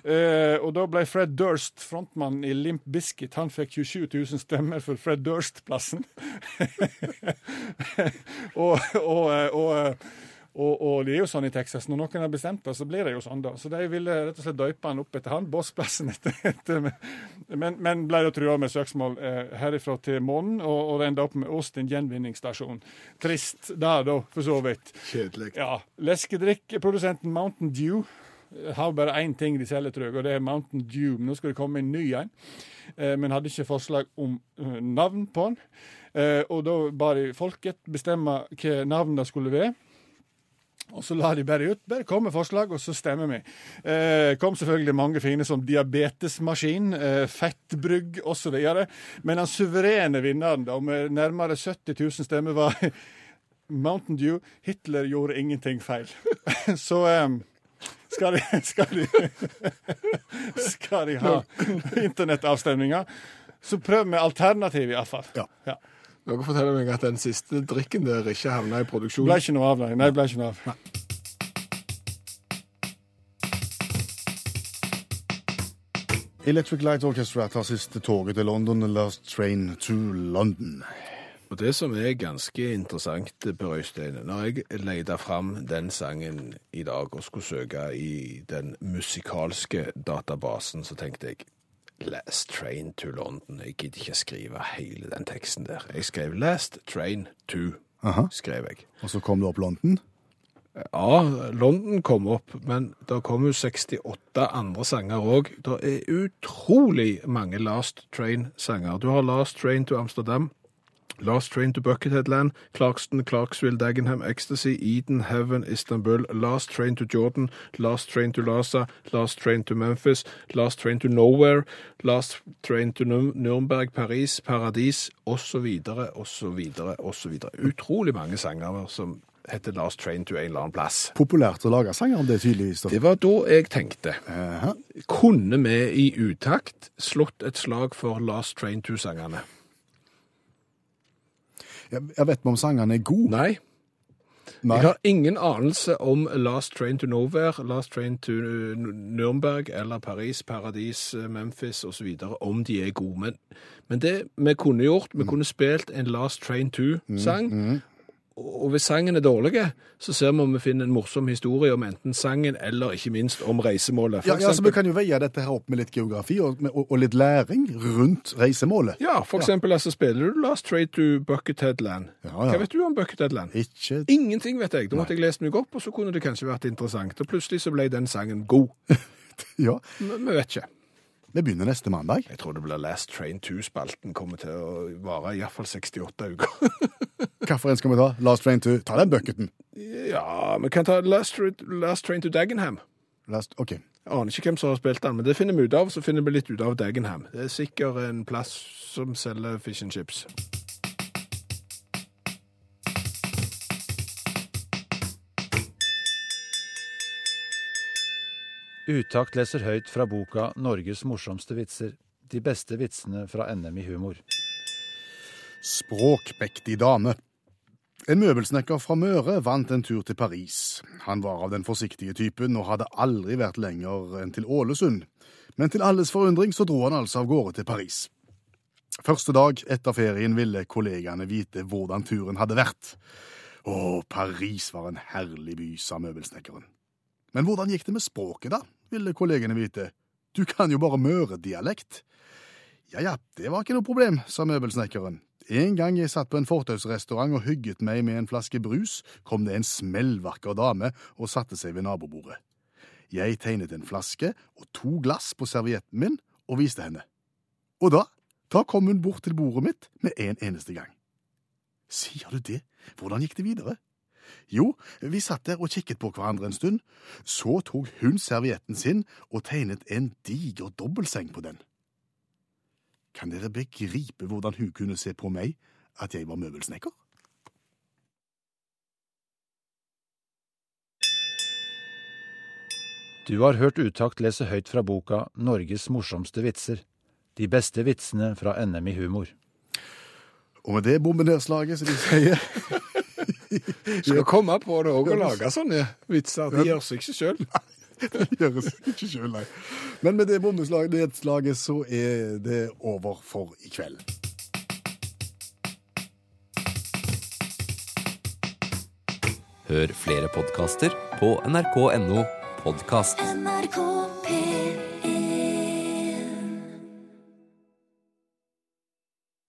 Eh, og da ble Fred Durst, frontmann i Limp Bizkit, han fikk 27 000 stemmer for Fred Durst-plassen. (laughs) og, og, og, og, det er jo sånn i Texas, når noen har bestemt det, så blir det jo sånn, da. Så de ville rett og slett døype han opp etter han, bossplassen etter, etter men, men ble da trua med søksmål eh, herifra til månen, og, og enda opp med Austin gjenvinningsstasjon. Trist da, da, for så vidt. Kjedelig. Ja. Leskedrikkprodusenten Mountain Dew har bare én ting de selger, tror jeg, og det er Mountain Dew. Nå skal det komme en ny en, eh, men hadde ikke forslag om eh, navn på den. Eh, og da ba de folket bestemme hva navn det skulle være. Og så la de bare ut. Bare kom med forslag, og så stemmer vi. Eh, kom selvfølgelig mange fine som diabetesmaskin, eh, fettbrygg osv. Men den suverene vinneren, da, med nærmere 70 000 stemmer, var (laughs) Mountain Dew. Hitler gjorde ingenting feil. (laughs) så eh, skal de, (laughs) skal de, skal de ha internettavstemninger, så prøv med alternativ, iallfall. Ja. Ja. Noen forteller meg at den siste drikken der ikke havna i produksjon. Ble ikke noe av nei. Nei, ble ikke noe av. Electric Light Orchestra tar siste toget til London, the Last Train to London. Og det som er ganske interessant, Per Øystein, når jeg leita fram den sangen i dag og skulle søke i den musikalske databasen, så tenkte jeg Last Train to London. Jeg gidder ikke skrive hele den teksten der. Jeg skrev Last Train to, Aha. skrev jeg. Og så kom det opp London. Ja, London kom opp, men det kom jo 68 andre sanger òg. Det er utrolig mange Last Train-sanger. Du har Last Train to Amsterdam, Last Train to Bucketheadland, Clarkston, Clarksville, Dagenham, Ecstasy, Eden, Heaven, Istanbul, Last Train to Jordan, Last Train to Lhasa, Last Train to Memphis, Last Train to Nowhere, Last Train to Nürnberg, Paris, Paradis, osv., osv., osv. Utrolig mange sanger som heter Last Train to en eller annen plass. Populært å lage sanger om det, tydeligvis. Det var da jeg tenkte. Aha. Kunne vi i utakt slått et slag for Last Train to-sangene? Jeg, jeg vet ikke om sangene er gode. Nei. Nei. Jeg har ingen anelse om Last Train to Nowhere, Last Train to Nürnberg eller Paris, Paradis, Memphis osv., om de er gode. Men, men det vi kunne gjort, vi kunne spilt en Last Train to-sang. Og hvis sangen er dårlig, så ser vi om vi finner en morsom historie om enten sangen eller ikke minst om reisemålet. For Ja, ja, så Vi kan jo veie dette her opp med litt geografi og, og, og litt læring rundt reisemålet. Ja, for eksempel altså, spiller du Last Train to Bucketheadland. Ja, ja. Hva vet du om Bucketheadland? Ikke Ingenting vet jeg. Da måtte jeg lest meg opp, og så kunne det kanskje vært interessant. Og plutselig så ble den sangen god. (laughs) Ja. Men vi vet ikke. Vi begynner neste mandag. Jeg tror det blir Last Train to spalten kommer til å vare i hvert fall 68 uker. (laughs) Hvilken skal vi ta? Last Train to Ta den bucketen. ja, vi kan ta Last, Last Train to Dagenham. Last, OK. Jeg aner ikke hvem som har spilt den, men det finner vi ut av. Så finner vi litt ut av Dagenham. Det er sikkert en plass som selger fish and chips. Utakt leser høyt fra boka 'Norges morsomste vitser'. De beste vitsene fra NM i humor. Språkmektig dame. En møbelsnekker fra Møre vant en tur til Paris. Han var av den forsiktige typen og hadde aldri vært lenger enn til Ålesund. Men til alles forundring så dro han altså av gårde til Paris. Første dag etter ferien ville kollegaene vite hvordan turen hadde vært. Å, Paris var en herlig by, sa møbelsnekkeren. Men hvordan gikk det med språket, da? ville kollegene vite. Du kan jo bare møredialekt. Ja ja, det var ikke noe problem, sa møbelsnekkeren. En gang jeg satt på en fortausrestaurant og hygget meg med en flaske brus, kom det en smellvakker dame og satte seg ved nabobordet. Jeg tegnet en flaske og to glass på servietten min og viste henne. Og da, da kom hun bort til bordet mitt med en eneste gang. Sier du det? Hvordan gikk det videre? Jo, vi satt der og kikket på hverandre en stund. Så tok hun servietten sin og tegnet en diger dobbeltseng på den. Kan dere begripe hvordan hun kunne se på meg at jeg var møbelsnekker? Du har hørt Utakt lese høyt fra boka Norges morsomste vitser. De beste vitsene fra NM i humor. Og med det bombenedslaget, som de sier (laughs) Skal komme på det òg og lage sånne vitser. De gjør seg ikke sjøl. Det gjøres ikke sjøl, nei. Men med det bondeslaget så er det over for i kveld. Hør flere podkaster på nrk.no podkast. NRK P1